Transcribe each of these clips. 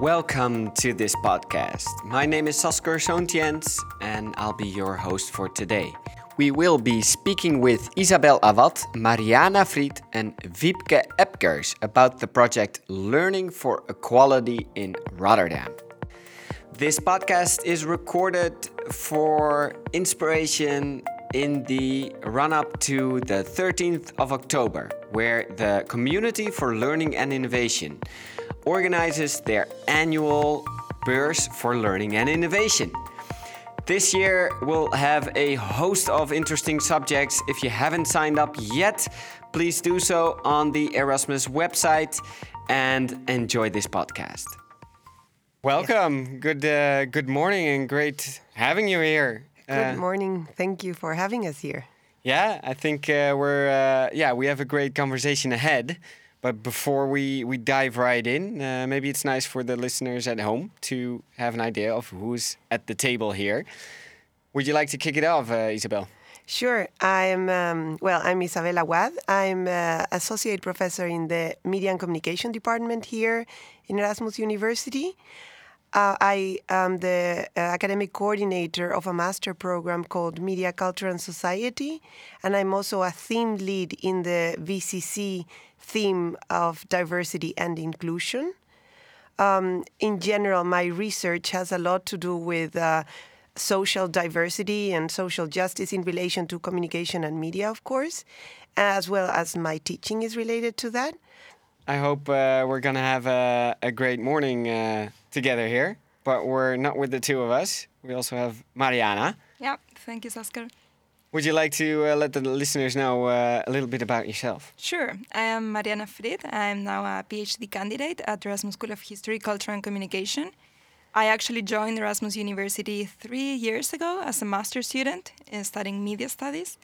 Welcome to this podcast. My name is Sasker Soontiens and I'll be your host for today. We will be speaking with Isabel Awad, Mariana Fried, and Wiebke Epkers about the project Learning for Equality in Rotterdam. This podcast is recorded for inspiration in the run up to the 13th of October, where the Community for Learning and Innovation organizes their annual Beurs for Learning and Innovation. This year we'll have a host of interesting subjects. If you haven't signed up yet, please do so on the Erasmus website and enjoy this podcast. Welcome. Good uh, good morning and great having you here. Good uh, morning. Thank you for having us here. Yeah, I think uh, we're uh, yeah, we have a great conversation ahead. But before we, we dive right in, uh, maybe it's nice for the listeners at home to have an idea of who's at the table here. Would you like to kick it off, uh, Isabel? Sure. I'm, um, well, I'm Isabel Awad. I'm uh, associate professor in the Media and Communication Department here in Erasmus University. Uh, I am the uh, academic coordinator of a master program called Media, Culture and Society, and I'm also a theme lead in the VCC theme of diversity and inclusion. Um, in general, my research has a lot to do with uh, social diversity and social justice in relation to communication and media, of course, as well as my teaching is related to that. I hope uh, we're going to have a, a, great morning uh, together here, but we're not with the two of us. We also have Mariana. Yeah, thank you, Sasker. Would you like to uh, let the listeners know uh, a little bit about yourself? Sure. I am Mariana Fried. I am now a PhD candidate at Erasmus School of History, Culture and Communication. I actually joined Erasmus University three years ago as a master student in studying media studies.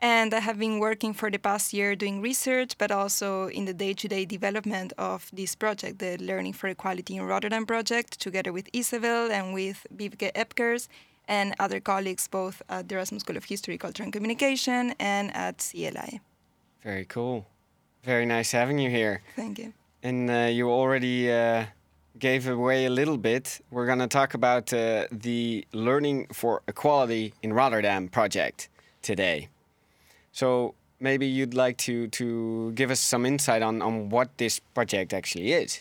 And I have been working for the past year doing research, but also in the day to day development of this project, the Learning for Equality in Rotterdam project, together with Isabel and with Wiebke Epkers and other colleagues, both at the Erasmus School of History, Culture and Communication and at CLI. Very cool. Very nice having you here. Thank you. And uh, you already uh, gave away a little bit. We're going to talk about uh, the Learning for Equality in Rotterdam project today. So maybe you'd like to to give us some insight on on what this project actually is.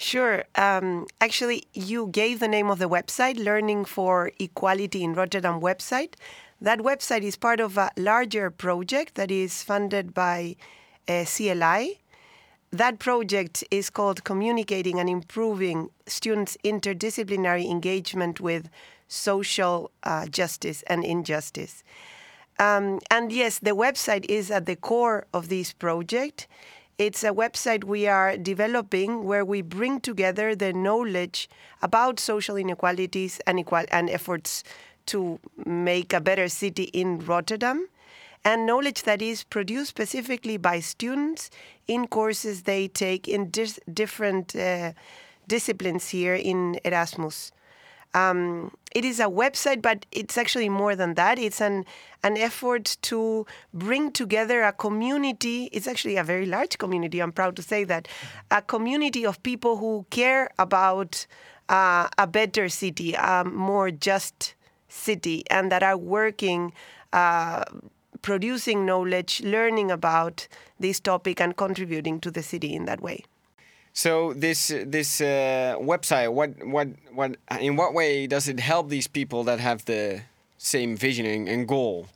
Sure. Um, actually, you gave the name of the website, Learning for Equality in Rotterdam website. That website is part of a larger project that is funded by uh, CLI. That project is called Communicating and Improving Students' Interdisciplinary Engagement with Social uh, Justice and Injustice. Um, and yes, the website is at the core of this project. It's a website we are developing where we bring together the knowledge about social inequalities and, equal- and efforts to make a better city in Rotterdam, and knowledge that is produced specifically by students in courses they take in dis- different uh, disciplines here in Erasmus. Um, it is a website, but it's actually more than that. It's an an effort to bring together a community. It's actually a very large community. I'm proud to say that a community of people who care about uh, a better city, a more just city, and that are working. Uh, producing knowledge, learning about this topic, and contributing to the city in that way. So this this uh, website, what what what in what way does it help these people that have the same vision and goal?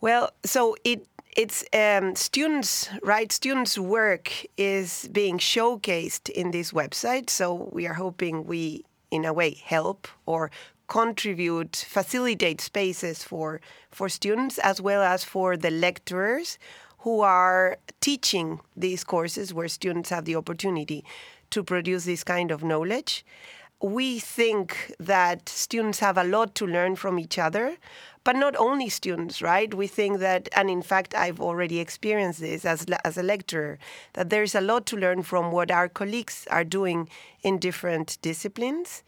Well, so it it's um, students right? Students work is being showcased in this website. So we are hoping we in a way help or contribute facilitate spaces for for students as well as for the lecturers who are teaching these courses where students have the opportunity to produce this kind of knowledge. We think that students have a lot to learn from each other, but not only students, right? We think that, and in fact, I've already experienced this as, as a lecturer, that there's a lot to learn from what our colleagues are doing in different disciplines.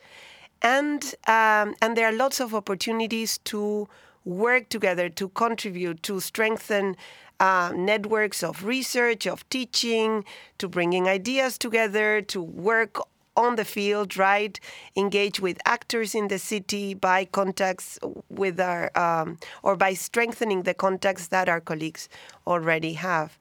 And, um, and there are lots of opportunities to work together, to contribute, to strengthen uh, networks of research, of teaching, to bringing ideas together, to work on the field, right? Engage with actors in the city by contacts with our, um, or by strengthening the contacts that our colleagues already have.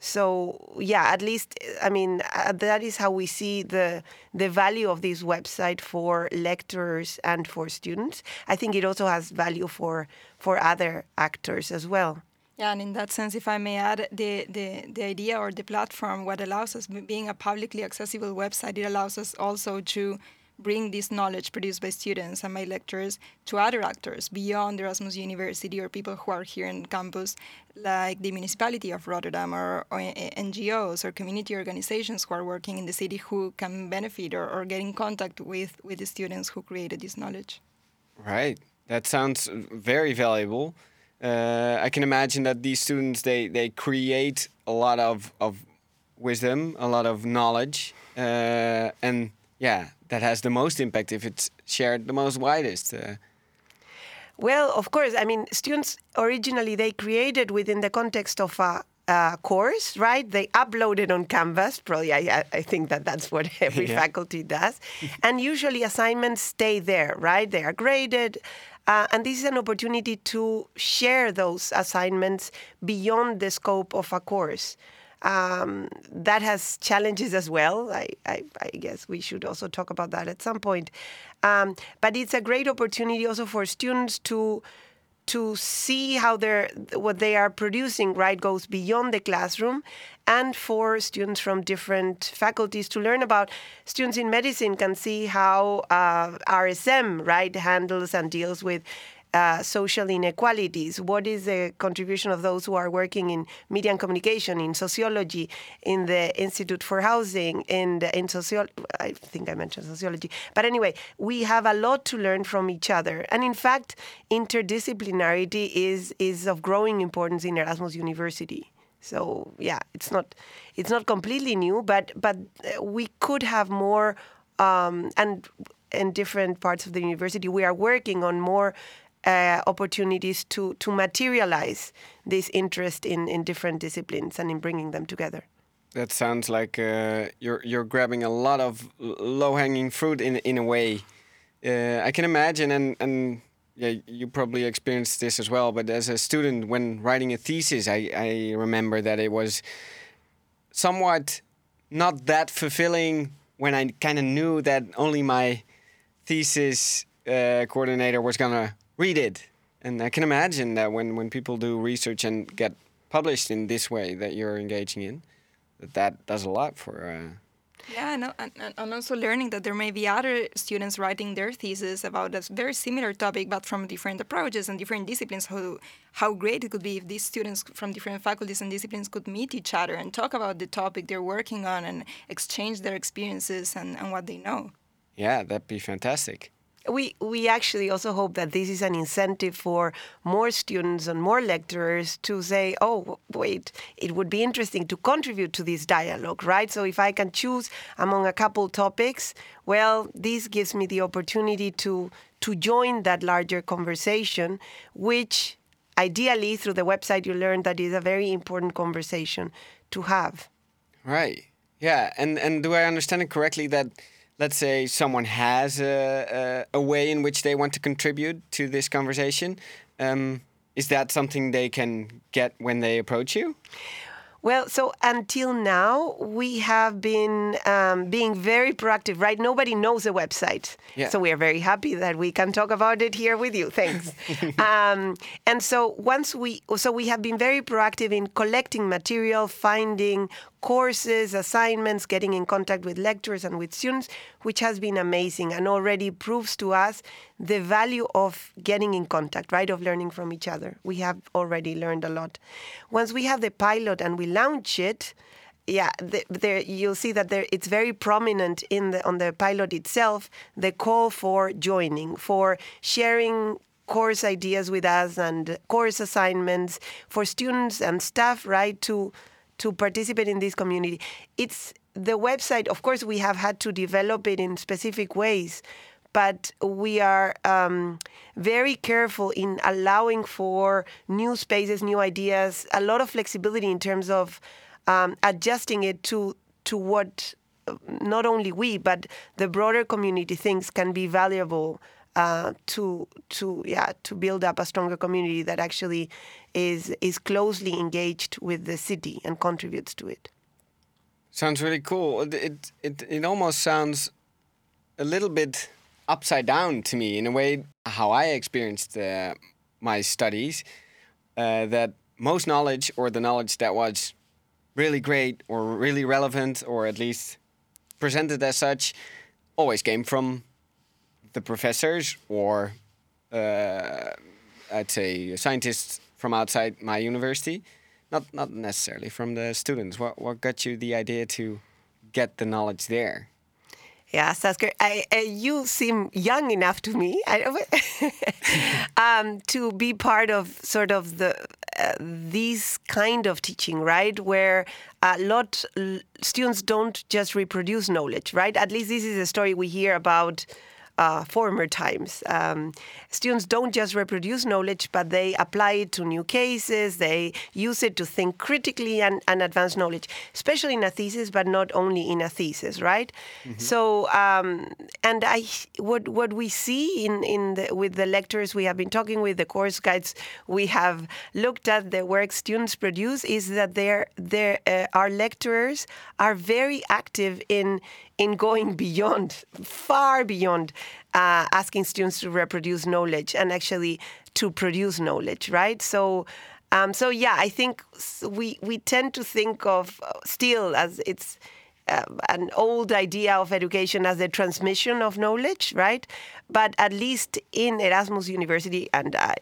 So yeah, at least I mean uh, that is how we see the the value of this website for lecturers and for students. I think it also has value for for other actors as well. Yeah, and in that sense, if I may add, the, the, the idea or the platform, what allows us, being a publicly accessible website, it allows us also to bring this knowledge produced by students and my lecturers to other actors beyond Erasmus University or people who are here in campus, like the municipality of Rotterdam or, or eh, eh, NGOs or community organizations who are working in the city who can benefit or, or get in contact with, with the students who created this knowledge. Right. That sounds very valuable. Uh, I can imagine that these students they, they create a lot of, of wisdom, a lot of knowledge, uh, and yeah, that has the most impact if it's shared the most widest. Uh. Well, of course. I mean, students originally they created within the context of a, course, right? They uploaded on Canvas. Probably, I, I think that that's what every yeah. faculty does. and usually, assignments stay there, right? They are graded. Uh, and this is an opportunity to share those assignments beyond the scope of a course. Um, that has challenges as well. I, I, I, guess we should also talk about that at some point. Um, but it's a great opportunity also for students to to see how they're what they are producing right goes beyond the classroom and for students from different faculties to learn about students in medicine can see how uh, rsm right handles and deals with uh, social inequalities? What is the contribution of those who are working in media and communication, in sociology, in the Institute for Housing, in the, in sociology? I think I mentioned sociology, but anyway, we have a lot to learn from each other, and in fact, interdisciplinarity is is of growing importance in Erasmus University. So yeah, it's not it's not completely new, but but uh, we could have more. Um, and in different parts of the university, we are working on more uh, opportunities to to materialize this interest in in different disciplines and in bringing them together. That sounds like uh, you're you're grabbing a lot of low hanging fruit in in a way. Uh, I can imagine, and and yeah, you probably experienced this as well. But as a student, when writing a thesis, I I remember that it was somewhat not that fulfilling when I kind of knew that only my thesis uh, coordinator was gonna read it. And I can imagine that when, when people do research and get published in this way that you're engaging in, that that does a lot for. Uh, yeah, no, uh, and, and also learning that there may be other students writing their thesis about a very similar topic, but from different approaches and different disciplines. How how great it could be if these students from different faculties and disciplines could meet each other and talk about the topic they're working on and exchange their experiences and, and what they know. Yeah, that'd be fantastic we we actually also hope that this is an incentive for more students and more lecturers to say, oh, wait, it would be interesting to contribute to this dialogue, right? So if I can choose among a couple topics, well, this gives me the opportunity to to join that larger conversation, which ideally through the website you learn that is a very important conversation to have. Right. Yeah, and and do I understand it correctly that let's say someone has a, a, a, way in which they want to contribute to this conversation, um, is that something they can get when they approach you? Well, so until now, we have been um, being very proactive, right? Nobody knows the website. Yeah. So we are very happy that we can talk about it here with you. Thanks. um, and so once we, so we have been very proactive in collecting material, finding courses, assignments, getting in contact with lecturers and with students, which has been amazing and already proves to us the value of getting in contact, right? Of learning from each other. We have already learned a lot. Once we have the pilot and we launch it, yeah, the, there you'll see that there it's very prominent in the on the pilot itself. The call for joining, for sharing course ideas with us and course assignments for students and staff, right? To to participate in this community. It's the website, of course, we have had to develop it in specific ways, but we are um, very careful in allowing for new spaces, new ideas, a lot of flexibility in terms of um, adjusting it to to what not only we but the broader community thinks can be valuable uh, to to yeah to build up a stronger community that actually is is closely engaged with the city and contributes to it. Sounds really cool. It it it, almost sounds a little bit upside down to me in a way how I experienced uh, my studies. Uh, that most knowledge or the knowledge that was really great or really relevant or at least presented as such always came from the professors or uh, I'd say scientists from outside my university, not not necessarily from the students. What what got you the idea to get the knowledge there? Yeah, Sasker, I, uh, you seem young enough to me um, to be part of sort of the uh, these kind of teaching, right? Where a lot students don't just reproduce knowledge, right? At least this is a story we hear about uh, former times. Um, students don't just reproduce knowledge, but they apply it to new cases. They use it to think critically and, and advance knowledge, especially in a thesis, but not only in a thesis, right? Mm-hmm. So, um, and I, what what we see in in the, with the lectures we have been talking with, the course guides we have looked at the work students produce is that there uh, our lecturers are very active in in going beyond, far beyond uh, asking students to reproduce knowledge and actually to produce knowledge, right? So, um, so yeah, I think we we tend to think of uh, still as it's. Uh, an old idea of education as the transmission of knowledge, right? But at least in Erasmus University and uh,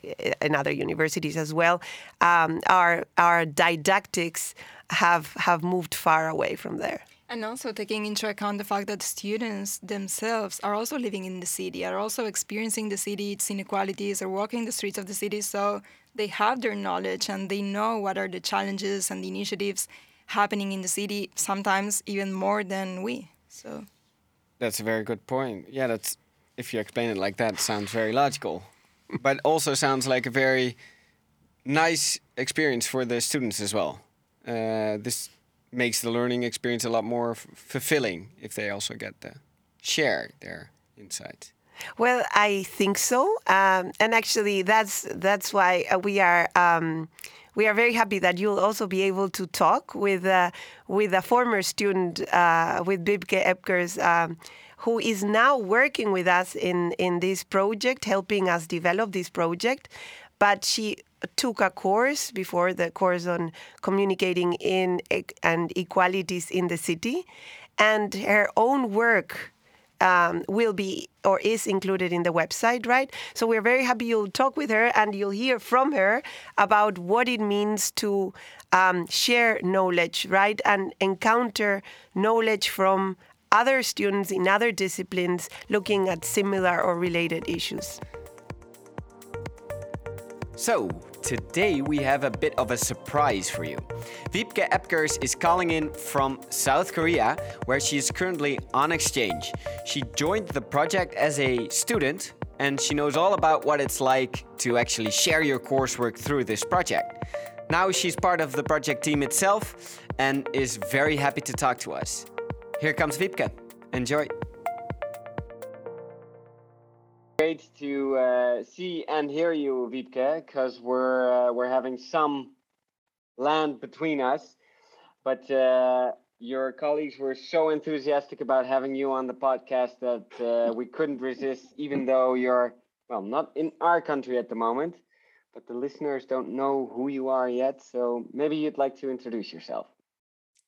in other universities as well, um, our our didactics have have moved far away from there. And also taking into account the fact that students themselves are also living in the city, are also experiencing the city, its inequalities, are walking the streets of the city. So they have their knowledge and they know what are the challenges and the initiatives happening in the city, sometimes even more than we. So that's a very good point. Yeah, that's if you explain it like that, sounds very logical, but also sounds like a very nice experience for the students as well. Uh, this makes the learning experience a lot more fulfilling if they also get to share their insights. Well, I think so, um, and actually, that's that's why uh, we are. Um, we are very happy that you'll also be able to talk with uh, with a former student, uh, with Wiebke Epkers, um, who is now working with us in in this project, helping us develop this project. But she took a course before the course on communicating in and equalities in the city, and her own work um, will be or is included in the website, right? So we're very happy you'll talk with her and you'll hear from her about what it means to um, share knowledge, right? And encounter knowledge from other students in other disciplines looking at similar or related issues. So, today we have a bit of a surprise for you. Wiebke Epkers is calling in from South Korea, where she is currently on exchange. She joined the project as a student, and she knows all about what it's like to actually share your coursework through this project. Now she's part of the project team itself and is very happy to talk to us. Here comes Wiebke. Enjoy great to uh, see and hear you, Wiebke, because we're uh, we're having some land between us. But uh, your colleagues were so enthusiastic about having you on the podcast that uh, we couldn't resist, even though you're well not in our country at the moment. But the listeners don't know who you are yet, so maybe you'd like to introduce yourself.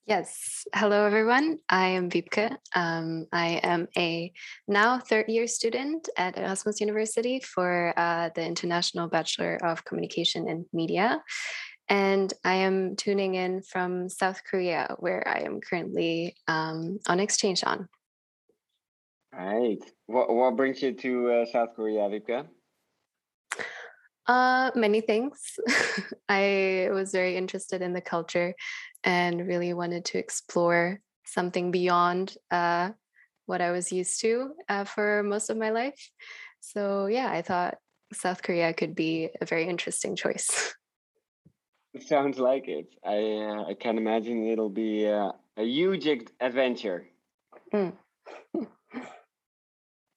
Yes. Hello, everyone. I am Wiebke. Um, I am a now third year student at Erasmus University for uh, the International Bachelor of Communication and Media. And I am tuning in from South Korea, where I am currently um, on exchange on. Right. What, what brings you to uh, South Korea, Wiebke? Uh, many things. I was very interested in the culture and really wanted to explore something beyond uh, what I was used to uh, for most of my life. So, yeah, I thought South Korea could be a very interesting choice. Sounds like it. I uh, I can imagine it'll be uh, a huge adventure. Mm.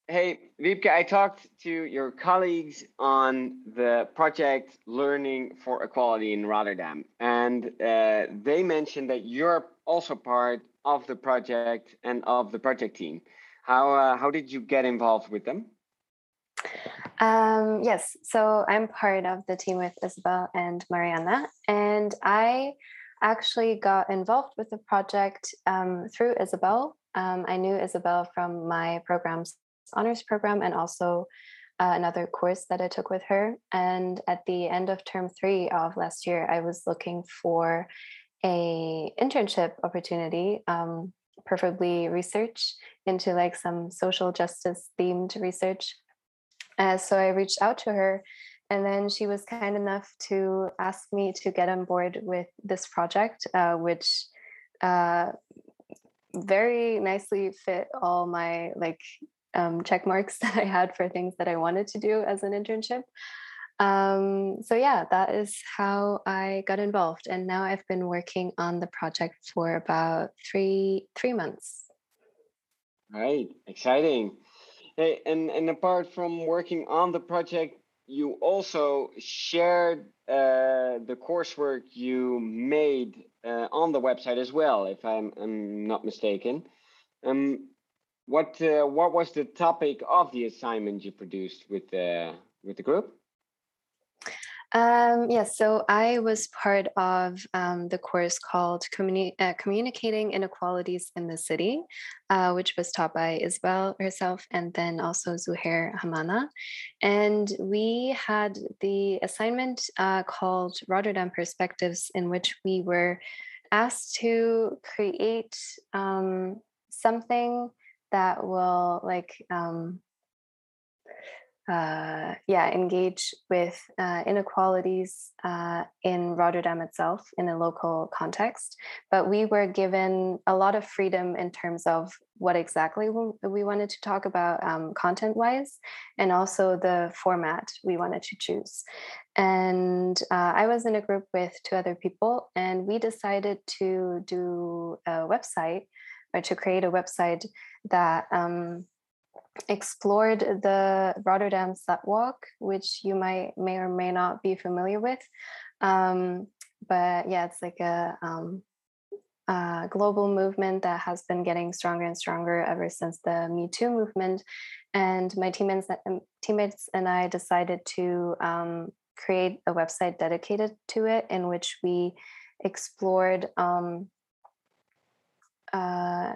hey, Wiebke, I talked to your colleagues on the project Learning for Equality in Rotterdam, and uh, they mentioned that you're also part of the project and of the project team. How, uh, how did you get involved with them? Um, yes, so I'm part of the team with Isabel and Mariana, and I actually got involved with the project um, through Isabel. Um, I knew Isabel from my program's honors program and also uh, another course that I took with her. And at the end of term three of last year, I was looking for a internship opportunity, um, preferably research into like some social justice themed research. Uh, so I reached out to her and then she was kind enough to ask me to get on board with this project, uh, which uh, very nicely fit all my like um, check marks that I had for things that I wanted to do as an internship. Um, so yeah, that is how I got involved, and now I've been working on the project for about three three months. Right, exciting. Hey, and and apart from working on the project, you also shared uh, the coursework you made uh, on the website as well, if I'm, I'm not mistaken. Um, what uh, what was the topic of the assignment you produced with the with the group? Um, yes, so I was part of um, the course called Communi- uh, Communicating Inequalities in the City, uh, which was taught by Isabel herself and then also Zuhair Hamana. And we had the assignment uh, called Rotterdam Perspectives, in which we were asked to create um, something that will like um, uh, yeah, engage with uh, inequalities uh, in Rotterdam itself in a local context. But we were given a lot of freedom in terms of what exactly we wanted to talk about um, content wise and also the format we wanted to choose. And uh, I was in a group with two other people, and we decided to do a website or to create a website that um, explored the Rotterdam Slutwalk, which you might may or may not be familiar with. Um, but yeah, it's like a, um, a, global movement that has been getting stronger and stronger ever since the Me Too movement. And my teammates, um, teammates and I decided to um, create a website dedicated to it, in which we explored um, uh,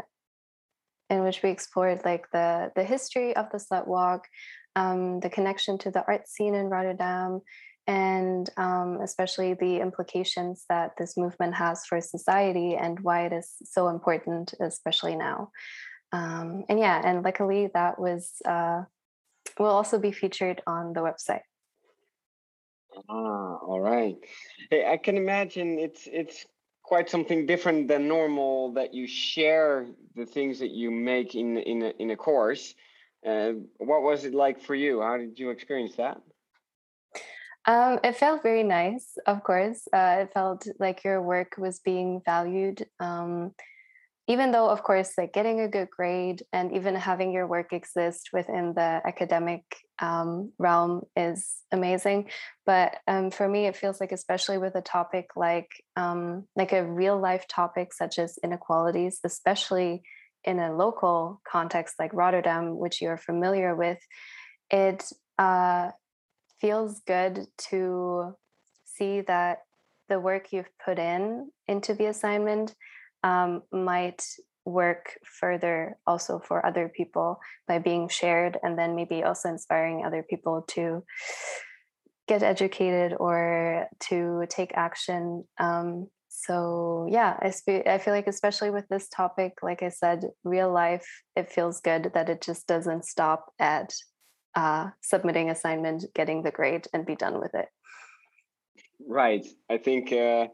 in which we explored like the the history of the slut walk, um, the connection to the art scene in Rotterdam, and um, especially the implications that this movement has for society and why it is so important, especially now. Um, and yeah, and luckily that was uh, will also be featured on the website. Ah, all right. Hey, I can imagine it's it's quite something different than normal that you share the things that you make in in a, in a course. Uh, what was it like for you? How did you experience that? Um, it felt very nice, of course. Uh, it felt like your work was being valued. Um, even though of course like getting a good grade and even having your work exist within the academic um, realm is amazing. But um, for me it feels like especially with a topic like um, like a real life topic such as inequalities especially in a local context like rotterdam which you're familiar with it uh, feels good to see that the work you've put in into the assignment um, might work further also for other people by being shared and then maybe also inspiring other people to get educated or to take action. Um, so yeah I, sp- I feel like especially with this topic like i said real life it feels good that it just doesn't stop at uh, submitting assignment getting the grade and be done with it. Right. I think uh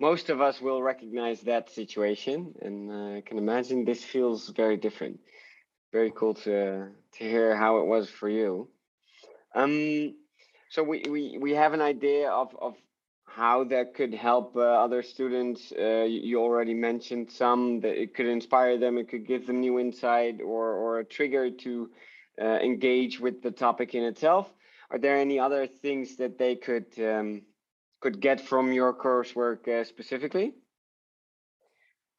most of us will recognize that situation, and uh, I can imagine this feels very different. Very cool to to hear how it was for you. Um, so we, we we have an idea of of how that could help uh, other students. Uh, you already mentioned some that it could inspire them, it could give them new insight or, or a trigger to uh, engage with the topic in itself. Are there any other things that they could um, could get from your coursework uh, specifically?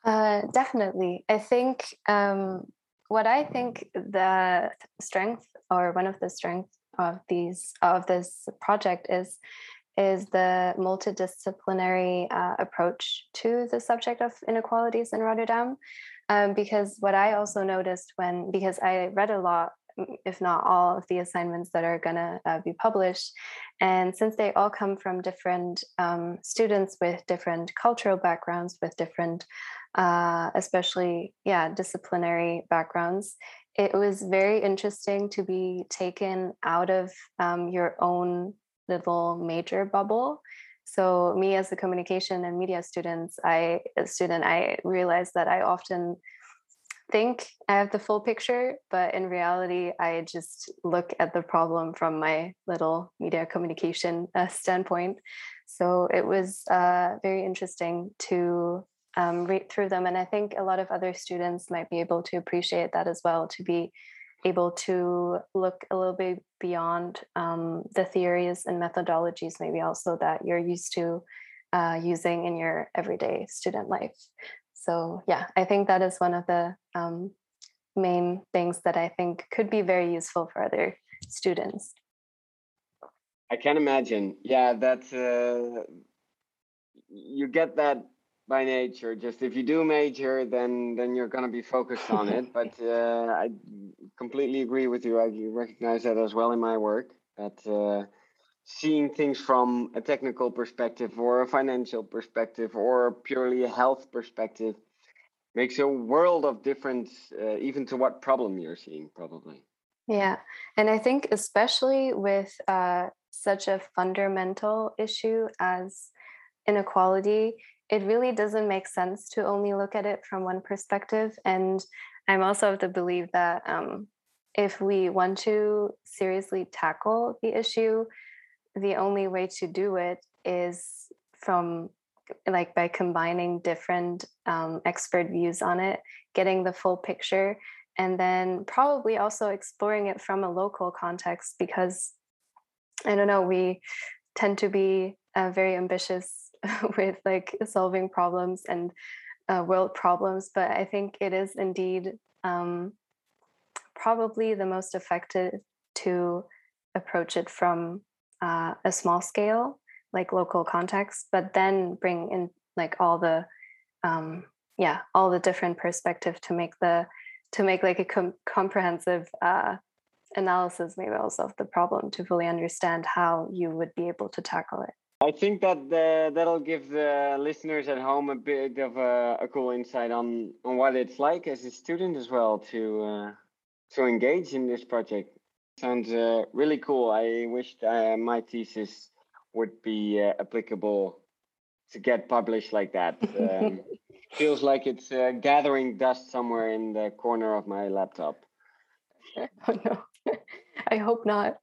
Uh, definitely. I think um, what I think the strength or one of the strengths of these of this project is is the multidisciplinary uh, approach to the subject of inequalities in Rotterdam. Um, because what I also noticed when, because I read a lot, if not all, of the assignments that are going to uh, be published. And since they all come from different um, students with different cultural backgrounds, with different, uh, especially, yeah, disciplinary backgrounds, it was very interesting to be taken out of um, your own little major bubble so me as a communication and media students i a student i realized that i often think i have the full picture but in reality i just look at the problem from my little media communication uh, standpoint so it was uh, very interesting to um, read through them and i think a lot of other students might be able to appreciate that as well to be able to look a little bit beyond um, the theories and methodologies, maybe also that you're used to uh, using in your everyday student life. So, yeah, I think that is one of the um, main things that I think could be very useful for other students. I can imagine. Yeah, that's uh, you get that by nature. Just if you do major, then then you're gonna be focused on it. But uh, I completely agree with you. I recognize that as well in my work. That uh, seeing things from a technical perspective, or a financial perspective, or purely a health perspective, makes a world of difference, uh, even to what problem you're seeing, probably. Yeah, and I think especially with uh, such a fundamental issue as inequality it really doesn't make sense to only look at it from one perspective. And I'm also of the belief that um, if we want to seriously tackle the issue, the only way to do it is from like by combining different um, expert views on it, getting the full picture, and then probably also exploring it from a local context because I don't know, we tend to be uh, very ambitious with like solving problems and uh, world problems, but I think it is indeed um, probably the most effective to approach it from uh, a small scale, like local context, but then bring in like all the um, yeah all the different perspective to make the to make like a com- comprehensive uh, analysis maybe also of the problem to fully understand how you would be able to tackle it I think that that'll give the listeners at home a bit of a, a, cool insight on on what it's like as a student as well to uh, to engage in this project. Sounds uh, really cool. I wish uh, my thesis would be uh, applicable to get published like that. Um, feels like it's uh, gathering dust somewhere in the corner of my laptop. Oh no, I hope not.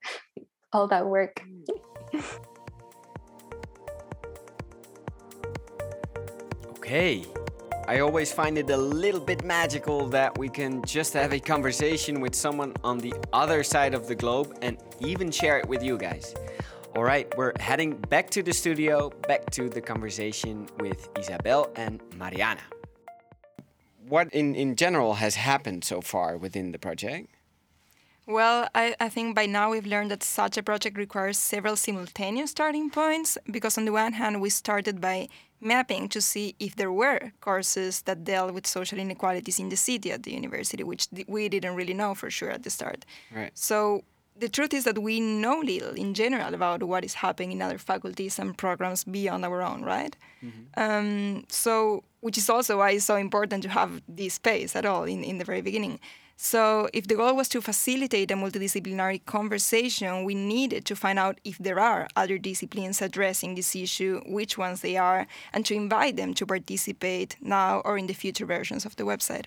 All that work. Okay. I always find it a little bit magical that we can just have a conversation with someone on the other side of the globe and even share it with you guys. All right, we're heading back to the studio, back to the conversation with Isabel and Mariana. What in, in general has happened so far within the project? Well, I, I think by now we've learned that such a project requires several simultaneous starting points because, on the one hand, we started by mapping to see if there were courses that dealt with social inequalities in the city at the university, which we didn't really know for sure at the start. Right. So the truth is that we know little in general about what is happening in other faculties and programs beyond our own, right? Mm-hmm. Um, so, which is also why it's so important to have this space at all in, in the very beginning. So, if the goal was to facilitate a multidisciplinary conversation, we needed to find out if there are other disciplines addressing this issue, which ones they are, and to invite them to participate now or in the future versions of the website.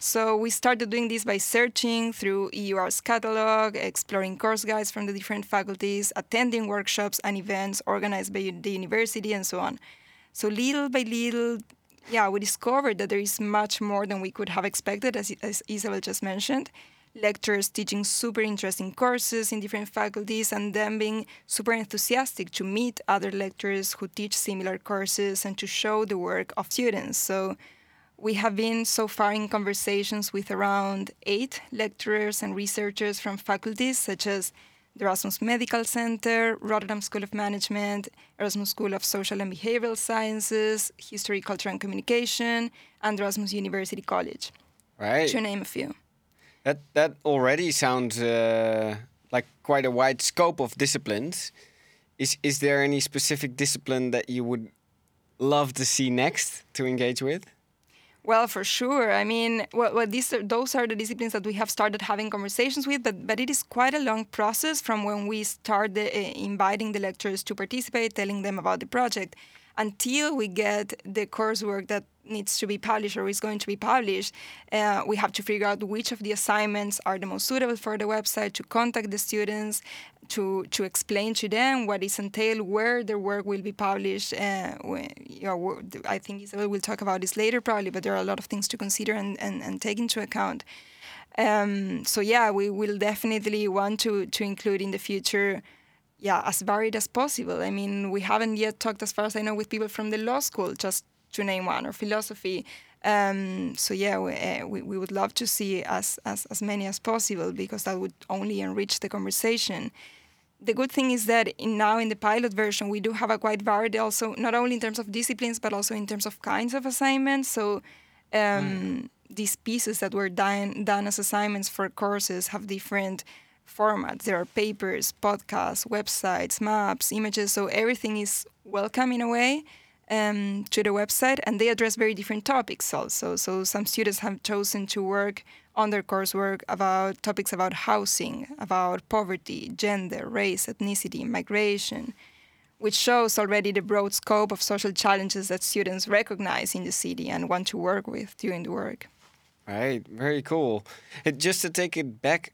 So we started doing this by searching through EUR's catalog, exploring course guides from the different faculties, attending workshops and events organized by the university, and so on. So little by little, yeah, we discovered that there is much more than we could have expected, as, as Isabel just mentioned. Lecturers teaching super interesting courses in different faculties, and them being super enthusiastic to meet other lecturers who teach similar courses and to show the work of students. So we have been so far in conversations with around eight lecturers and researchers from faculties such as the Erasmus Medical Center, Rotterdam School of Management, Erasmus School of Social and Behavioral Sciences, History, Culture and Communication, and Erasmus University College. Right. To name a few. That that already sounds uh, like quite a wide scope of disciplines. Is is there any specific discipline that you would love to see next to engage with? Well, for sure. I mean, well, well these are, those are the disciplines that we have started having conversations with, but but it is quite a long process from when we start the, uh, inviting the lecturers to participate, telling them about the project, until we get the coursework that needs to be published or is going to be published, uh, we have to figure out which of the assignments are the most suitable for the website, to contact the students, to to explain to them what is entailed, where their work will be published. Uh, when, you know, I think Isabel will talk about this later probably, but there are a lot of things to consider and, and, and take into account. Um, so yeah, we will definitely want to to include in the future yeah, as varied as possible. I mean, we haven't yet talked, as far as I know, with people from the law school, just to name one, or philosophy. Um, so yeah, we, uh, we, we, would love to see as, as, as many as possible because that would only enrich the conversation. The good thing is that in, now in the pilot version, we do have a quite varied also, not only in terms of disciplines, but also in terms of kinds of assignments. So um, mm. these pieces that were done, done as assignments for courses have different formats. There are papers, podcasts, websites, maps, images. So everything is welcome in a way um, to the website, and they address very different topics also. So some students have chosen to work on their coursework about topics about housing, about poverty, gender, race, ethnicity, migration, which shows already the broad scope of social challenges that students recognize in the city and want to work with during the work. Right, very cool. Just to take it back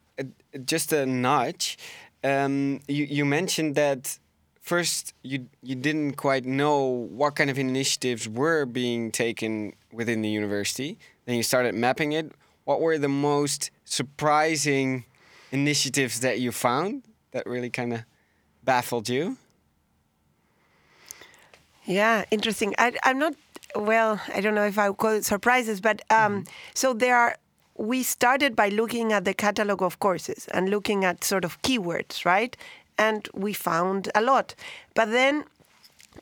just a nudge. Um, you you mentioned that first you you didn't quite know what kind of initiatives were being taken within the university. Then you started mapping it. What were the most surprising initiatives that you found that really kind of baffled you? Yeah, interesting. I, am not well. I don't know if I would call it surprises, but um, mm so there are we started by looking at the catalog of courses and looking at sort of keywords, right? And we found a lot. But then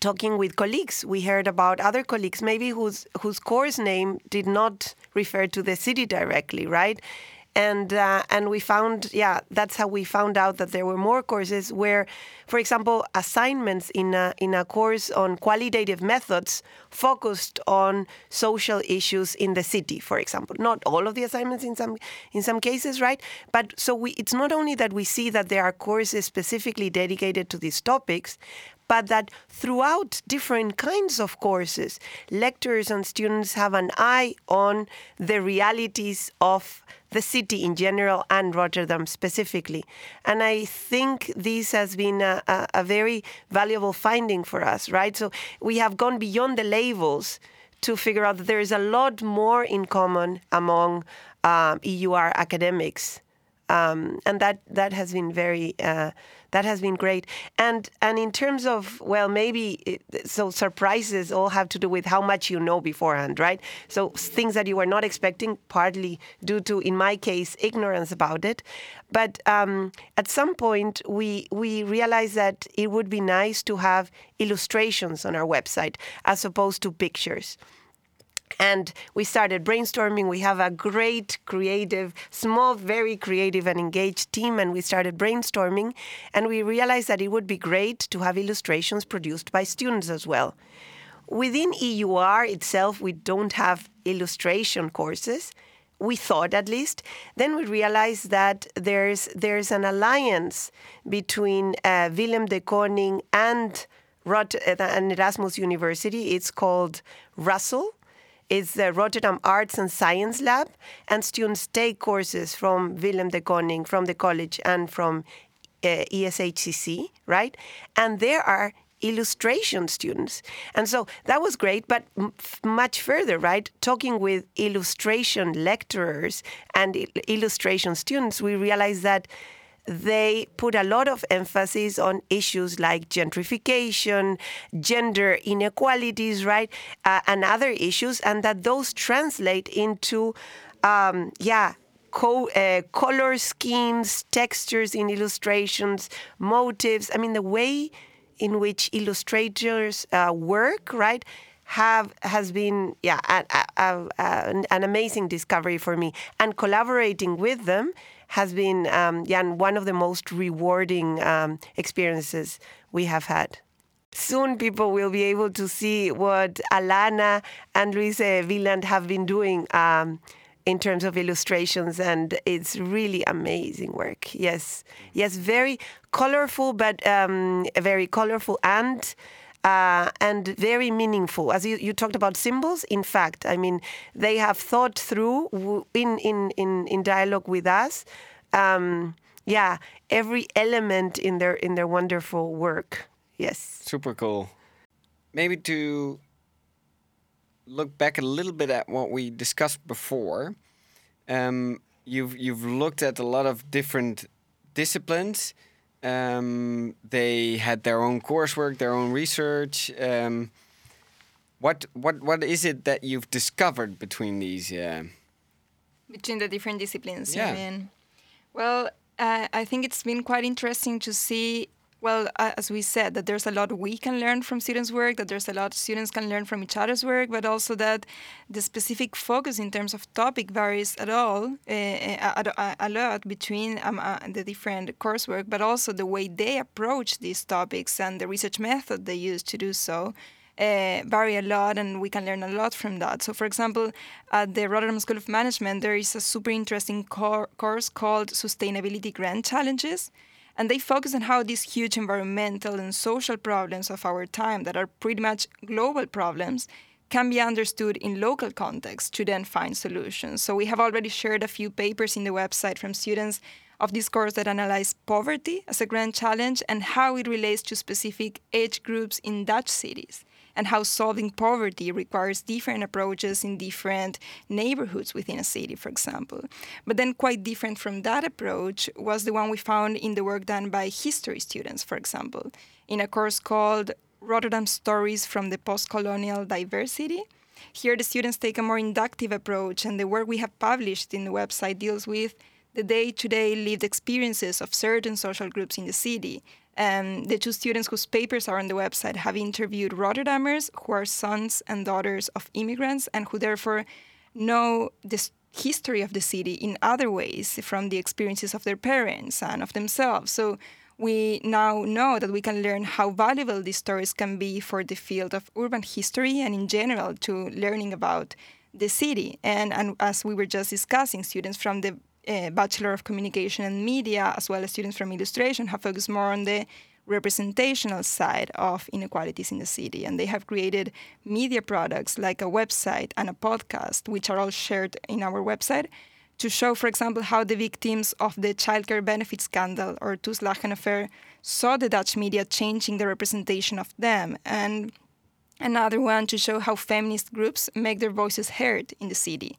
talking with colleagues, we heard about other colleagues, maybe whose whose course name did not refer to the city directly, right? And uh, and we found yeah that's how we found out that there were more courses where for example assignments in a, in a course on qualitative methods focused on social issues in the city for example. Not all of the assignments in some in some cases right? But so we it's not only that we see that there are courses specifically dedicated to these topics but that throughout different kinds of courses, lecturers and students have an eye on the realities of the city in general and Rotterdam specifically. And I think this has been a, a, a very valuable finding for us, right? So we have gone beyond the labels to figure out that there is a lot more in common among um, EUR academics. Um, and that, that has been very uh, that has been great. And and in terms of well, maybe it, so surprises all have to do with how much you know beforehand, right? So things that you were not expecting, partly due to, in my case, ignorance about it. But um, at some point, we we realized that it would be nice to have illustrations on our website as opposed to pictures. And we started brainstorming. We have a great, creative, small, very creative and engaged team. And we started brainstorming. And we realized that it would be great to have illustrations produced by students as well. Within EUR itself, we don't have illustration courses. We thought at least. Then we realized that there's there's an alliance between uh, Willem de Kooning and, Rot- uh, and Erasmus University. It's called RASL It's the Rotterdam Arts and Science Lab, and students take courses from Willem de Kooning, from the college, and from uh, ESHCC, right? And there are illustration students. And so that was great, but much further, right? Talking with illustration lecturers and il- illustration students, we realized that they put a lot of emphasis on issues like gentrification, gender inequalities, right, uh, and other issues, and that those translate into, um, yeah, co- uh, color schemes, textures in illustrations, motives. I mean, the way in which illustrators uh, work, right, have has been yeah a, a, a, an amazing discovery for me, and collaborating with them has been um, yeah one of the most rewarding um, experiences we have had. Soon people will be able to see what Alana and Luis Wieland have been doing um, in terms of illustrations, and it's really amazing work. Yes, yes, very colorful, but um, very colorful and uh, and very meaningful. As you, you talked about symbols, in fact, I mean, they have thought through in, in, in, in dialogue with us. Um, yeah, every element in their in their wonderful work. Yes. Super cool. Maybe to look back a little bit at what we discussed before. Um, you've you've looked at a lot of different disciplines um, they had their own coursework, their own research. Um, what what what is it that you've discovered between these? Uh... Between the different disciplines, yeah. Well, uh, I think it's been quite interesting to see well, as we said, that there's a lot we can learn from students' work, that there's a lot students can learn from each other's work, but also that the specific focus in terms of topic varies at all, uh, a, a, lot between um, uh, the different coursework, but also the way they approach these topics and the research method they use to do so. Uh, vary a lot, and we can learn a lot from that. So, for example, at the Rotterdam School of Management, there is a super interesting course called Sustainability Grand Challenges, and they focus on how these huge environmental and social problems of our time, that are pretty much global problems, can be understood in local context to then find solutions. So we have already shared a few papers in the website from students of this course that analyze poverty as a grand challenge and how it relates to specific age groups in Dutch cities and how solving poverty requires different approaches in different neighborhoods within a city, for example. But then, quite different from that approach was the one we found in the work done by history students, for example, in a course called Rotterdam Stories from the Post Colonial Diversity. Here, the students take a more inductive approach, and the work we have published in the website deals with the day to day lived experiences of certain social groups in the city um, the two students whose papers are on the website have interviewed Rotterdammers who are sons and daughters of immigrants and who therefore know the history of the city in other ways from the experiences of their parents and of themselves. So we now know that we can learn how valuable these stories can be for the field of urban history and in general to learning about the city. And, and as we were just discussing, students from the uh, Bachelor of Communication and Media, as well as students from illustration, have focused more on the representational side of inequalities in the city. And they have created media products like a website and a podcast, which are all shared in our website, to show, for example, how the victims of the childcare benefit scandal or Toeslagen affair saw the Dutch media changing the representation of them. And another one to show how feminist groups make their voices heard in the city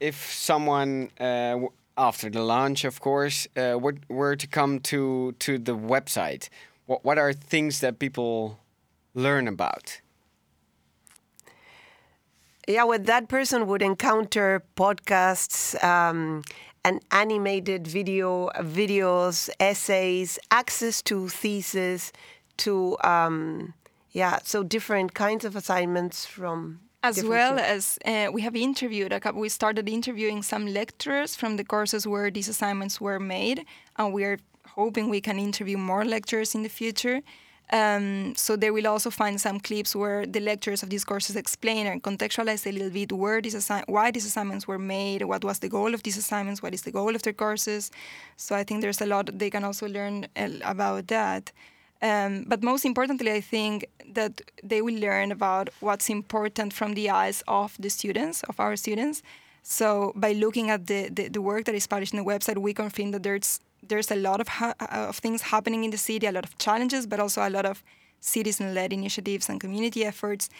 if someone uh, after the launch, of course, uh, were, were to come to to the website, what what are things that people learn about? Yeah, well, that person would encounter podcasts, um, and animated video, videos, essays, access to thesis, to um, yeah, so different kinds of assignments from as well as uh, we have interviewed a couple we started interviewing some lecturers from the courses where these assignments were made and we are hoping we can interview more lecturers in the future um, so they will also find some clips where the lecturers of these courses explain and contextualize a little bit where these assi- why these assignments were made, what was the goal of these assignments, what is the goal of their courses. So I think there's a lot they can also learn about that. Um, but most importantly, I think that they will learn about what's important from the eyes of the students, of our students. So by looking at the, the, the work that is published on the website, we confirm that there's there's a lot of ha- of things happening in the city, a lot of challenges, but also a lot of citizen-led initiatives and community efforts,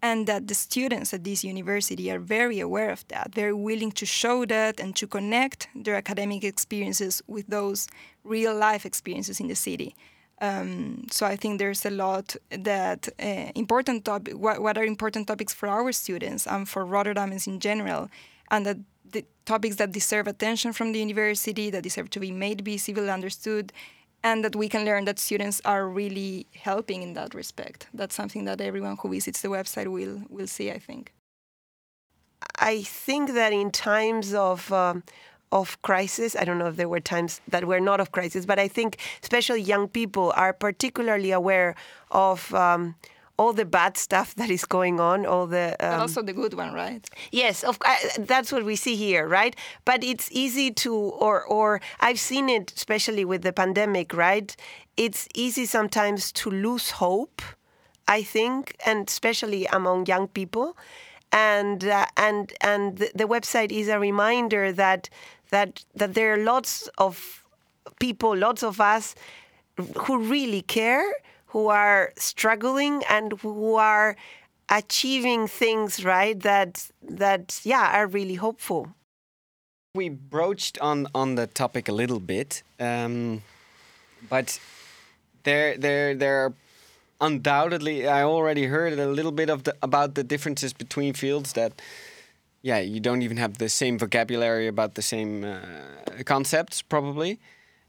and that the students at this university are very aware of that, very willing to show that and to connect their academic experiences with those real-life experiences in the city. Um, so I think there's a lot that uh, important topic. What, what are important topics for our students and for Rotterdammers in general, and that the topics that deserve attention from the university, that deserve to be made be visible, understood, and that we can learn that students are really helping in that respect. That's something that everyone who visits the website will will see. I think. I think that in times of um, of crisis. I don't know if there were times that were not of crisis, but I think especially young people are particularly aware of um, all the bad stuff that is going on, all the um, but also the good one, right? Yes, of uh, that's what we see here, right? But it's easy to, or or I've seen it, especially with the pandemic, right? It's easy sometimes to lose hope. I think, and especially among young people and uh, and and the, the, website is a reminder that that that there are lots of people, lots of us who really care, who are struggling, and who are achieving things right that that yeah are really hopeful. We broached on on the topic a little bit, um, but there there there are undoubtedly I already heard a little bit of the about the differences between fields that yeah, you don't even have the same vocabulary about the same uh, concepts, probably.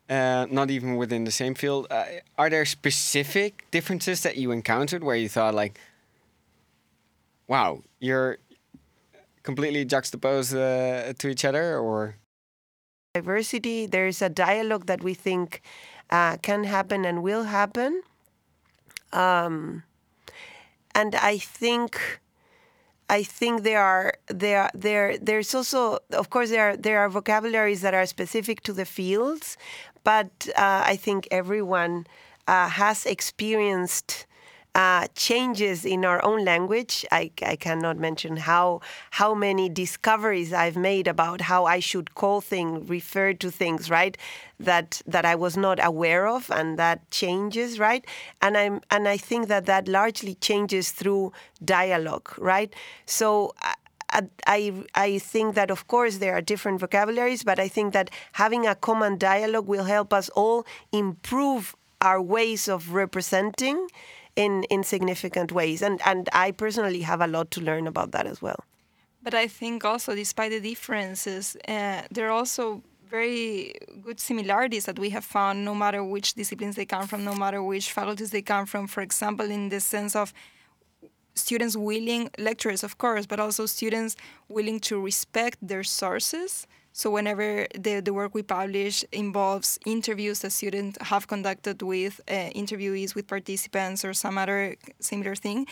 Uh, not even within the same field. Uh, are there specific differences that you encountered where you thought, like, wow, you're completely juxtaposed uh, to each other, or? Diversity, there's a dialogue that we think uh, can happen and will happen. Um, and I think I think there are there there there's also of course there are there are vocabularies that are specific to the fields, but uh, I think everyone uh, has experienced uh, changes in our own language. I, I cannot mention how how many discoveries I've made about how I should call things, refer to things, right? That that I was not aware of, and that changes, right? And I'm and I think that that largely changes through dialogue, right? So. I, I think that, of course, there are different vocabularies, but I think that having a common dialogue will help us all improve our ways of representing in in significant ways. And and I personally have a lot to learn about that as well. But I think also, despite the differences, uh, there are also very good similarities that we have found, no matter which disciplines they come from, no matter which faculties they come from. For example, in the sense of students willing, lecturers of course, but also students willing to respect their sources so whenever the, the work we publish involves interviews that students have conducted with uh, interviewees, with participants, or some other similar thing,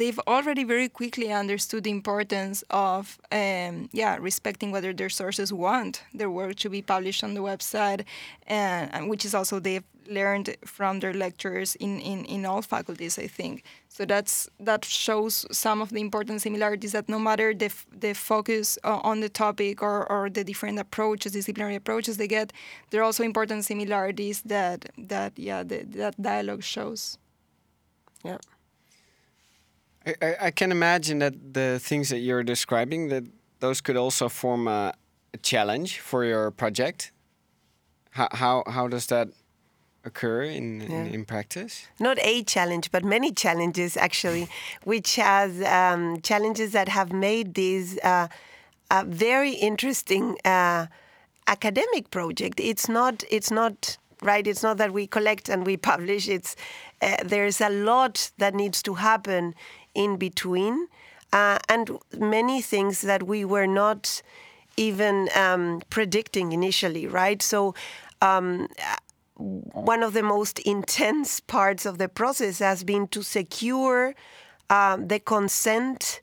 they've already very quickly understood the importance of um, yeah respecting whether their sources want their work to be published on the website and, and which is also they've learned from their lecturers in, in, in all faculties, I think. So that's that shows some of the important similarities that no matter the, the focus on the topic or, or the different approaches, disciplinary approaches they get, there are also important similarities that that yeah the, that dialogue shows. Yeah. I, I can imagine that the things that you're describing that those could also form a, a challenge for your project. How, how how does that occur in, yeah. in, in, practice? Not a challenge, but many challenges actually, which has um, challenges that have made this uh, a very interesting uh, academic project. It's not. It's not right. It's not that we collect and we publish. It's uh, there's a lot that needs to happen in between, uh, and many things that we were not even um, predicting initially. Right. So. Um, one of the most intense parts of the process has been to secure um, the consent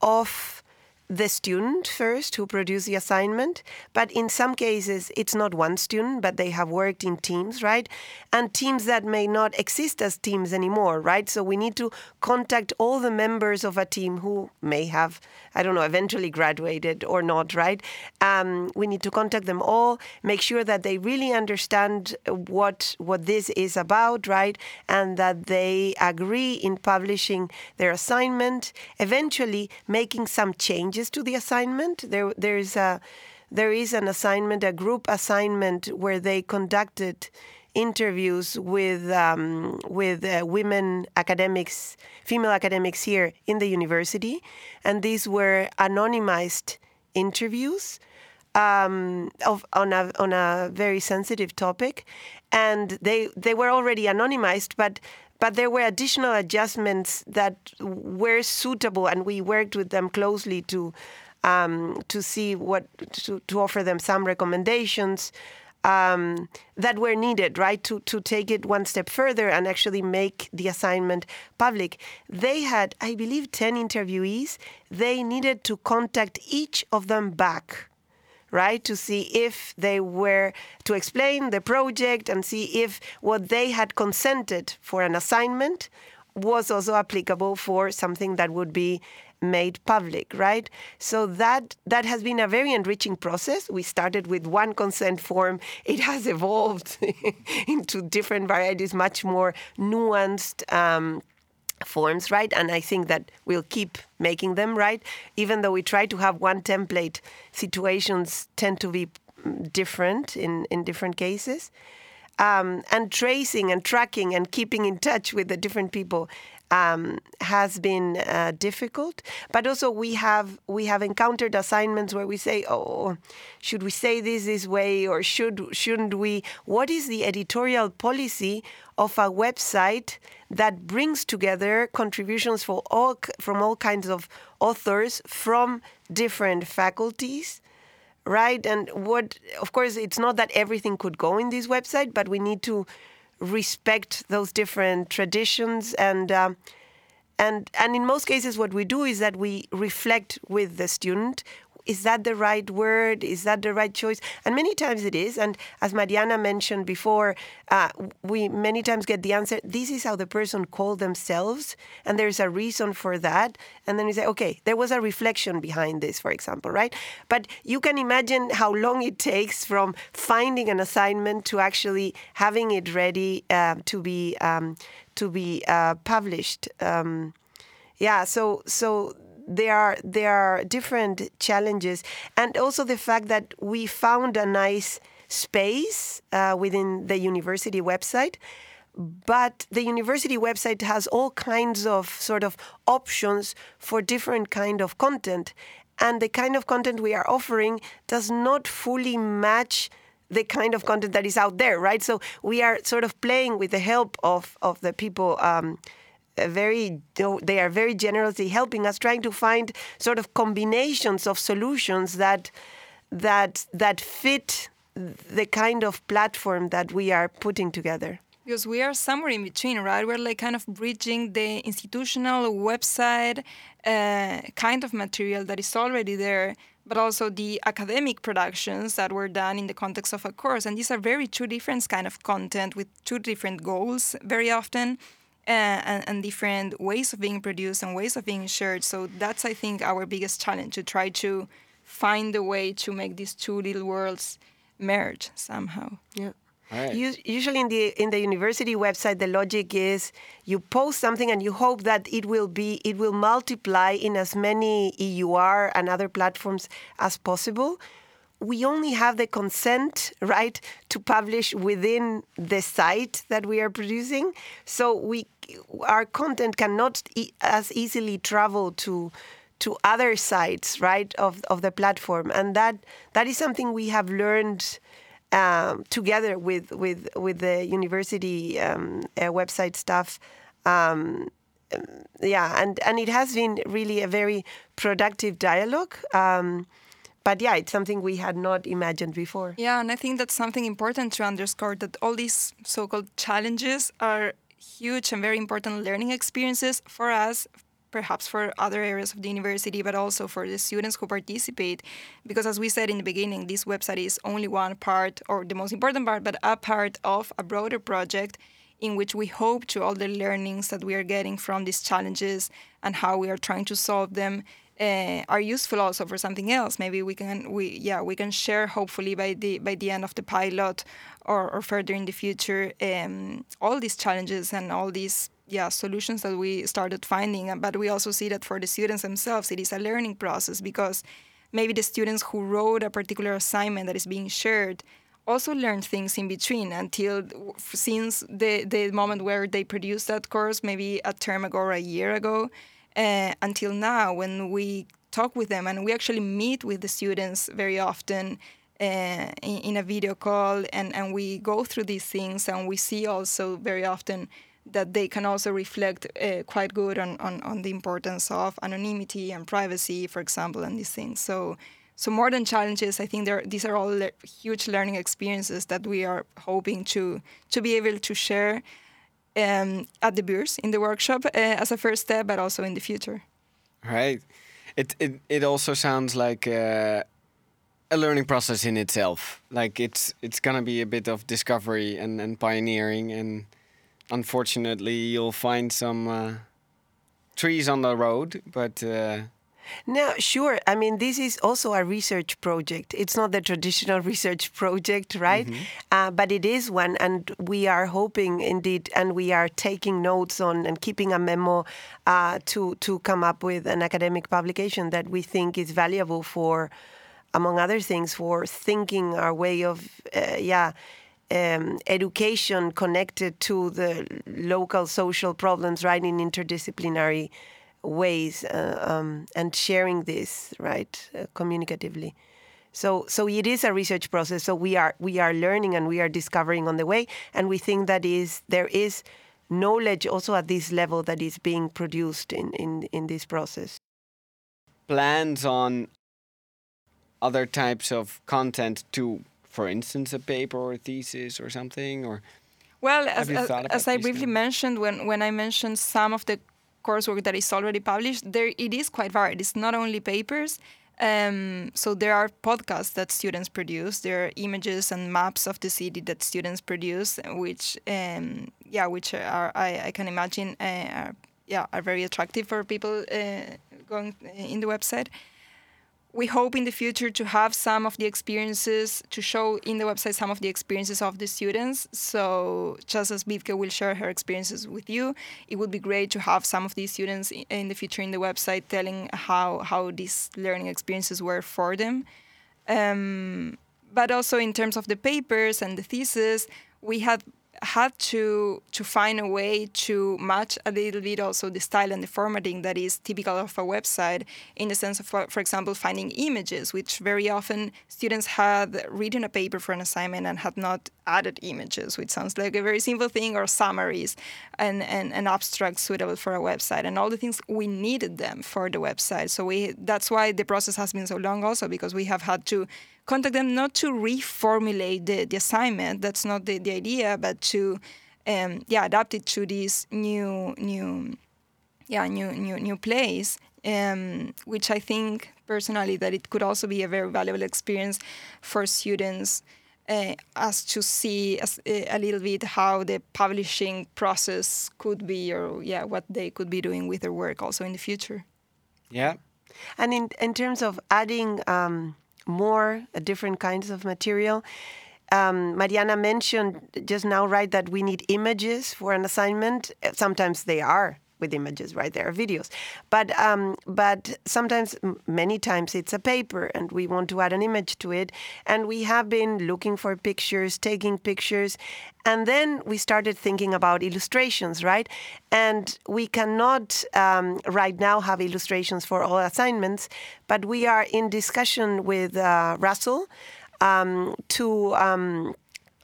of the student first who produce the assignment, but in some cases it's not one student, but they have worked in teams, right? And teams that may not exist as teams anymore, right? So we need to contact all the members of a team who may have, I don't know, eventually graduated or not, right? Um, we need to contact them all, make sure that they really understand what what this is about, right? And that they agree in publishing their assignment, eventually making some changes to the assignment. There, there is a there is an assignment, a group assignment, where they conducted interviews with um, with uh, women academics, female academics here in the university, and these were anonymized interviews um, of on a on a very sensitive topic, and they they were already anonymized, but but there were additional adjustments that were suitable, and we worked with them closely to um, to see what to, to offer them some recommendations um, that were needed, right, to, to take it one step further and actually make the assignment public. They had, I believe, 10 interviewees. They needed to contact each of them back, right, to see if they were to explain the project and see if what they had consented for an assignment was also applicable for something that would be made public right? So that that has been a very enriching process. We started with one consent form. It has evolved into different varieties much more nuanced um, forms right and i think that we'll keep making them right even though we try to have one template situations tend to be different in in different cases. Um, and tracing and tracking and keeping in touch with the different people um, has been uh, difficult. But also we have we have encountered assignments where we say, "Oh, should we say this this way or should shouldn't we?" What is the editorial policy of a website that brings together contributions for all from all kinds of authors from different faculties? Right, and what, of course, it's not that everything could go in this website, but we need to respect those different traditions. And um, and and in most cases what we do is that we reflect with the student is that the right word? Is that the right choice? And many times it is. And as Mariana mentioned before, uh, we many times get the answer, this is how the person called themselves, and there's a reason for that. And then we say, okay, there was a reflection behind this, for example, right? But you can imagine how long it takes from finding an assignment to actually having it ready uh, to be um, to be uh, published. Um, yeah, so so there are there are different challenges, and also the fact that we found a nice space uh, within the university website. But the university website has all kinds of sort of options for different kind of content, and the kind of content we are offering does not fully match the kind of content that is out there, right? So we are sort of playing with the help of of the people. Um, very they are very generously helping us trying to find sort of combinations of solutions that that that fit the kind of platform that we are putting together. Because we are somewhere in between right? We're like kind of bridging the institutional website uh, kind of material that is already there but also the academic productions that were done in the context of a course. And these are very two different kind of content with two different goals very often and, and, different ways of being produced and ways of being shared. So that's, I think, our biggest challenge to try to find a way to make these two little worlds merge somehow. Yeah. Right. Usually in the in the university website, the logic is you post something and you hope that it will be it will multiply in as many EUR and other platforms as possible we only have the consent right to publish within the site that we are producing so we our content cannot e as easily travel to to other sites right of of the platform. And that that is something we have learned um, together with with with the university um, uh, website staff. Um, yeah and and it has been really a very productive dialogue. Um, but yeah, it's something we had not imagined before. Yeah, and I think that's something important to underscore that all these so called challenges are huge and very important learning experiences for us perhaps for other areas of the university, but also for the students who participate. Because as we said in the beginning, this website is only one part, or the most important part, but a part of a broader project in which we hope to all the learnings that we are getting from these challenges and how we are trying to solve them uh, are useful also for something else. Maybe we can we yeah we can share hopefully by the by the end of the pilot or, or further in the future um, all these challenges and all these yeah solutions that we started finding. But we also see that for the students themselves, it is a learning process because maybe the students who wrote a particular assignment that is being shared also learned things in between until since the the moment where they produced that course maybe a term ago or a year ago uh, until now when we talk with them and we actually meet with the students very often uh, in, in, a video call and, and we go through these things and we see also very often that they can also reflect uh, quite good on, on, on the importance of anonymity and privacy, for example, and these things. So, so more than challenges, I think these are all le huge learning experiences that we are hoping to to be able to share um, at the Beurs in the workshop uh, as a first step, but also in the future. Right. It it it also sounds like uh, a learning process in itself. Like it's it's gonna be a bit of discovery and and pioneering, and unfortunately you'll find some uh, trees on the road, but uh, no, sure. I mean, this is also a research project. It's not the traditional research project, right? Mm-hmm. Uh, but it is one, and we are hoping, indeed, and we are taking notes on and keeping a memo uh, to to come up with an academic publication that we think is valuable for, among other things, for thinking our way of, uh, yeah. Um, education connected to the local social problems, right, in interdisciplinary ways uh, um, and sharing this right uh, communicatively. So so it is a research process. So we are we are learning and we are discovering on the way. And we think that is there is knowledge also at this level that is being produced in in, in this process. Plans on other types of content to for instance a paper or a thesis or something or well as, as, as i briefly mentioned when when i mentioned some of the coursework that is already published, there it is quite varied. It's not only papers. Um, so there are podcasts that students produce. There are images and maps of the city that students produce, which um, yeah, which are I, I can imagine uh, are, yeah are very attractive for people uh, going in the website we hope in the future to have some of the experiences to show in the website some of the experiences of the students. So just as Wiebke will share her experiences with you, it would be great to have some of these students in the future in the website telling how how these learning experiences were for them. Um, but also in terms of the papers and the thesis, we have had to to find a way to match a little bit also the style and the formatting that is typical of a website in the sense of for, example finding images which very often students had written a paper for an assignment and had not added images which sounds like a very simple thing or summaries and and, and abstracts suitable for a website and all the things we needed them for the website. So we that's why the process has been so long also because we have had to contact them not to reformulate the, the assignment. That's not the, the idea but to um, yeah adapt it to this new new yeah new new new place um, which I think personally that it could also be a very valuable experience for students uh, as to see as, uh, a little bit how the publishing process could be or yeah what they could be doing with their work also in the future. Yeah. And in in terms of adding um, more uh, different kinds of material. Um, Mariana mentioned just now, right, that we need images for an assignment. Sometimes they are with images, right? There are videos, but um, but sometimes, many times, it's a paper, and we want to add an image to it. And we have been looking for pictures, taking pictures, and then we started thinking about illustrations, right? And we cannot um, right now have illustrations for all assignments, but we are in discussion with uh, RASL um, to um,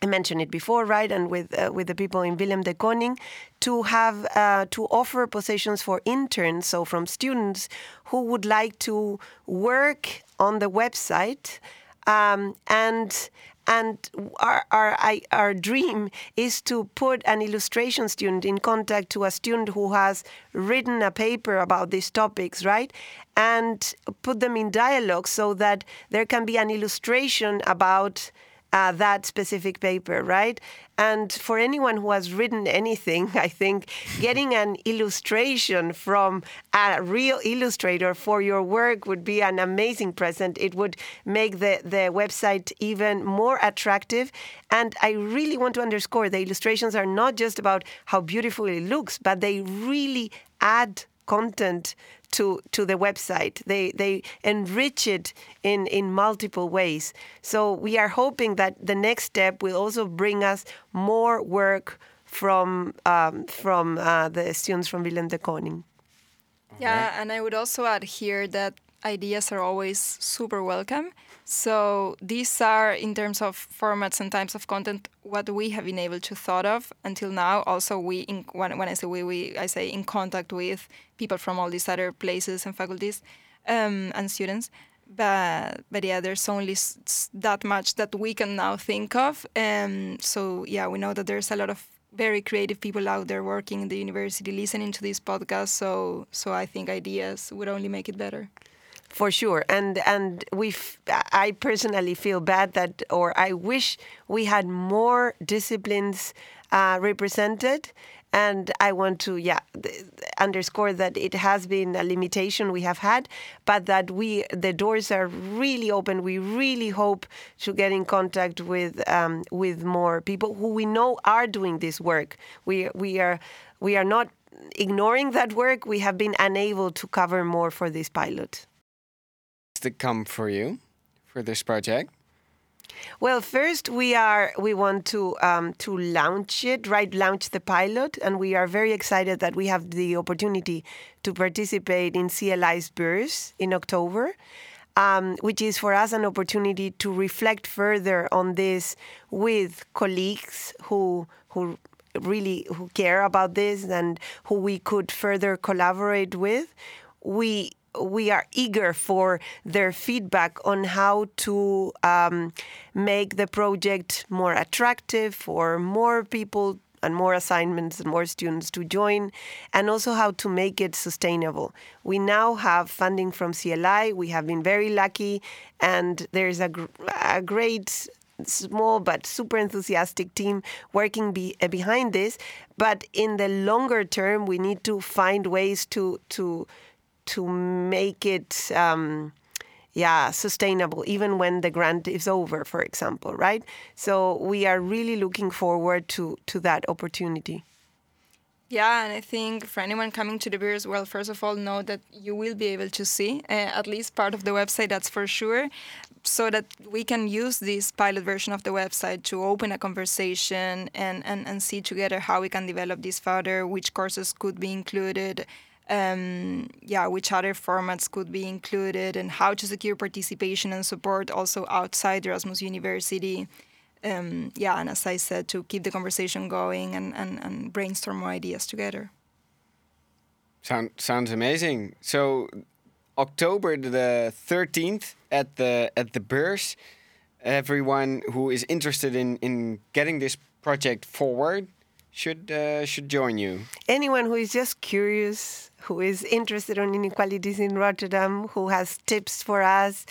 I mentioned it before, right? And with uh, with the people in Willem de Kooning, to have uh, to offer positions for interns, so from students who would like to work on the website um, and And our, our, our dream is to put an illustration student in contact to a student who has written a paper about these topics, right? And put them in dialogue so that there can be an illustration about uh, that specific paper, right? And for anyone who has written anything, I think getting an illustration from a real illustrator for your work would be an amazing present. It would make the, the website even more attractive. And I really want to underscore the illustrations are not just about how beautiful it looks, but they really add content to to the website. They they enrich it in in multiple ways. So we are hoping that the next step will also bring us more work from um, from uh, the students from Willem de Kooning. Yeah, and I would also add here that ideas are always super welcome. So these are, in terms of formats and types of content, what we have been able to thought of until now. Also, we, in, when, when I say we, we, I say in contact with people from all these other places and faculties um, and students. But but yeah, there's only that much that we can now think of. Um, so yeah, we know that there's a lot of very creative people out there working in the university, listening to this podcast. So so I think ideas would only make it better for sure. And and we i personally feel bad that or i wish we had more disciplines uh, represented. And i want to yeah underscore that it has been a limitation we have had but that we the doors are really open. We really hope to get in contact with um, with more people who we know are doing this work. We we are we are not ignoring that work. We have been unable to cover more for this pilot to come for you for this project? Well, first we are we want to um, to launch it, right? Launch the pilot, and we are very excited that we have the opportunity to participate in CLI's Beurs in October, um, which is for us an opportunity to reflect further on this with colleagues who who really who care about this and who we could further collaborate with. We we are eager for their feedback on how to um, make the project more attractive for more people and more assignments and more students to join, and also how to make it sustainable. We now have funding from CLI. We have been very lucky, and there's a, gr- a great small but super enthusiastic team working be, uh, behind this. But in the longer term, we need to find ways to to to make it um, yeah sustainable even when the grant is over for example right? So we are really looking forward to to that opportunity. Yeah, and I think for anyone coming to the Beurs, well, first of all, know that you will be able to see uh, at least part of the website, that's for sure, so that we can use this pilot version of the website to open a conversation and, and, and see together how we can develop this further, which courses could be included, um, yeah, which other formats could be included, and how to secure participation and support also outside Erasmus University. Um, yeah, and as I said, to keep the conversation going and, and, and brainstorm more ideas together. Sound, sounds amazing. So, October the 13th at the at the Beurs, everyone who is interested in, in getting this project forward should uh, should join you. Anyone who is just curious who is interested in inequalities in Rotterdam, who has tips for us.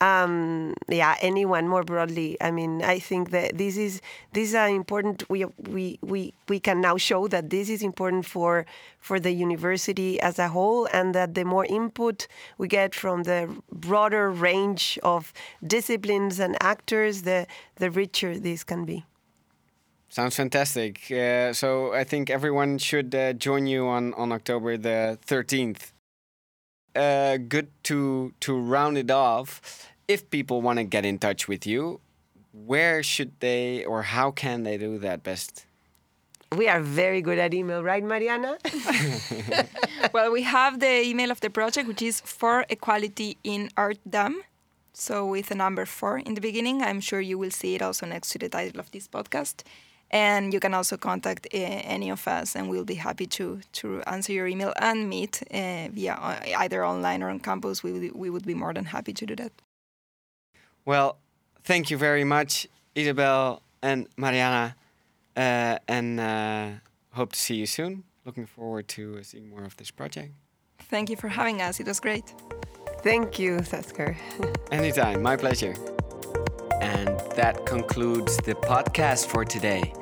Um, yeah, anyone more broadly. I mean, I think that this is these are important. We we we we can now show that this is important for for the university as a whole, and that the more input we get from the broader range of disciplines and actors, the the richer this can be. Sounds fantastic. Uh, so I think everyone should uh, join you on, on October the 13th. Uh, good to to round it off. If people want to get in touch with you, where should they or how can they do that best? We are very good at email, right, Mariana? well, we have the email of the project, which is for equality in Artdam. So with a number four in the beginning. I'm sure you will see it also next to the title of this podcast. And you can also contact uh, any of us, and we'll be happy to to answer your email and meet uh, via uh, either online or on campus. We would, we would be more than happy to do that. Well, thank you very much, Isabel and Mariana, uh, and uh, hope to see you soon. Looking forward to seeing more of this project. Thank you for having us. It was great. Thank you, Sasker. Anytime, my pleasure. And that concludes the podcast for today.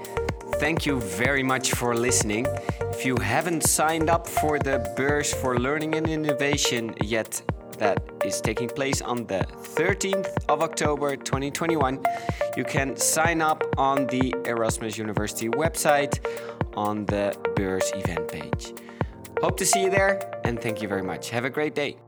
Thank you very much for listening. If you haven't signed up for the Beurs for Learning and Innovation yet, that is taking place on the 13th of October 2021, you can sign up on the Erasmus University website on the Beurs event page. Hope to see you there and thank you very much. Have a great day.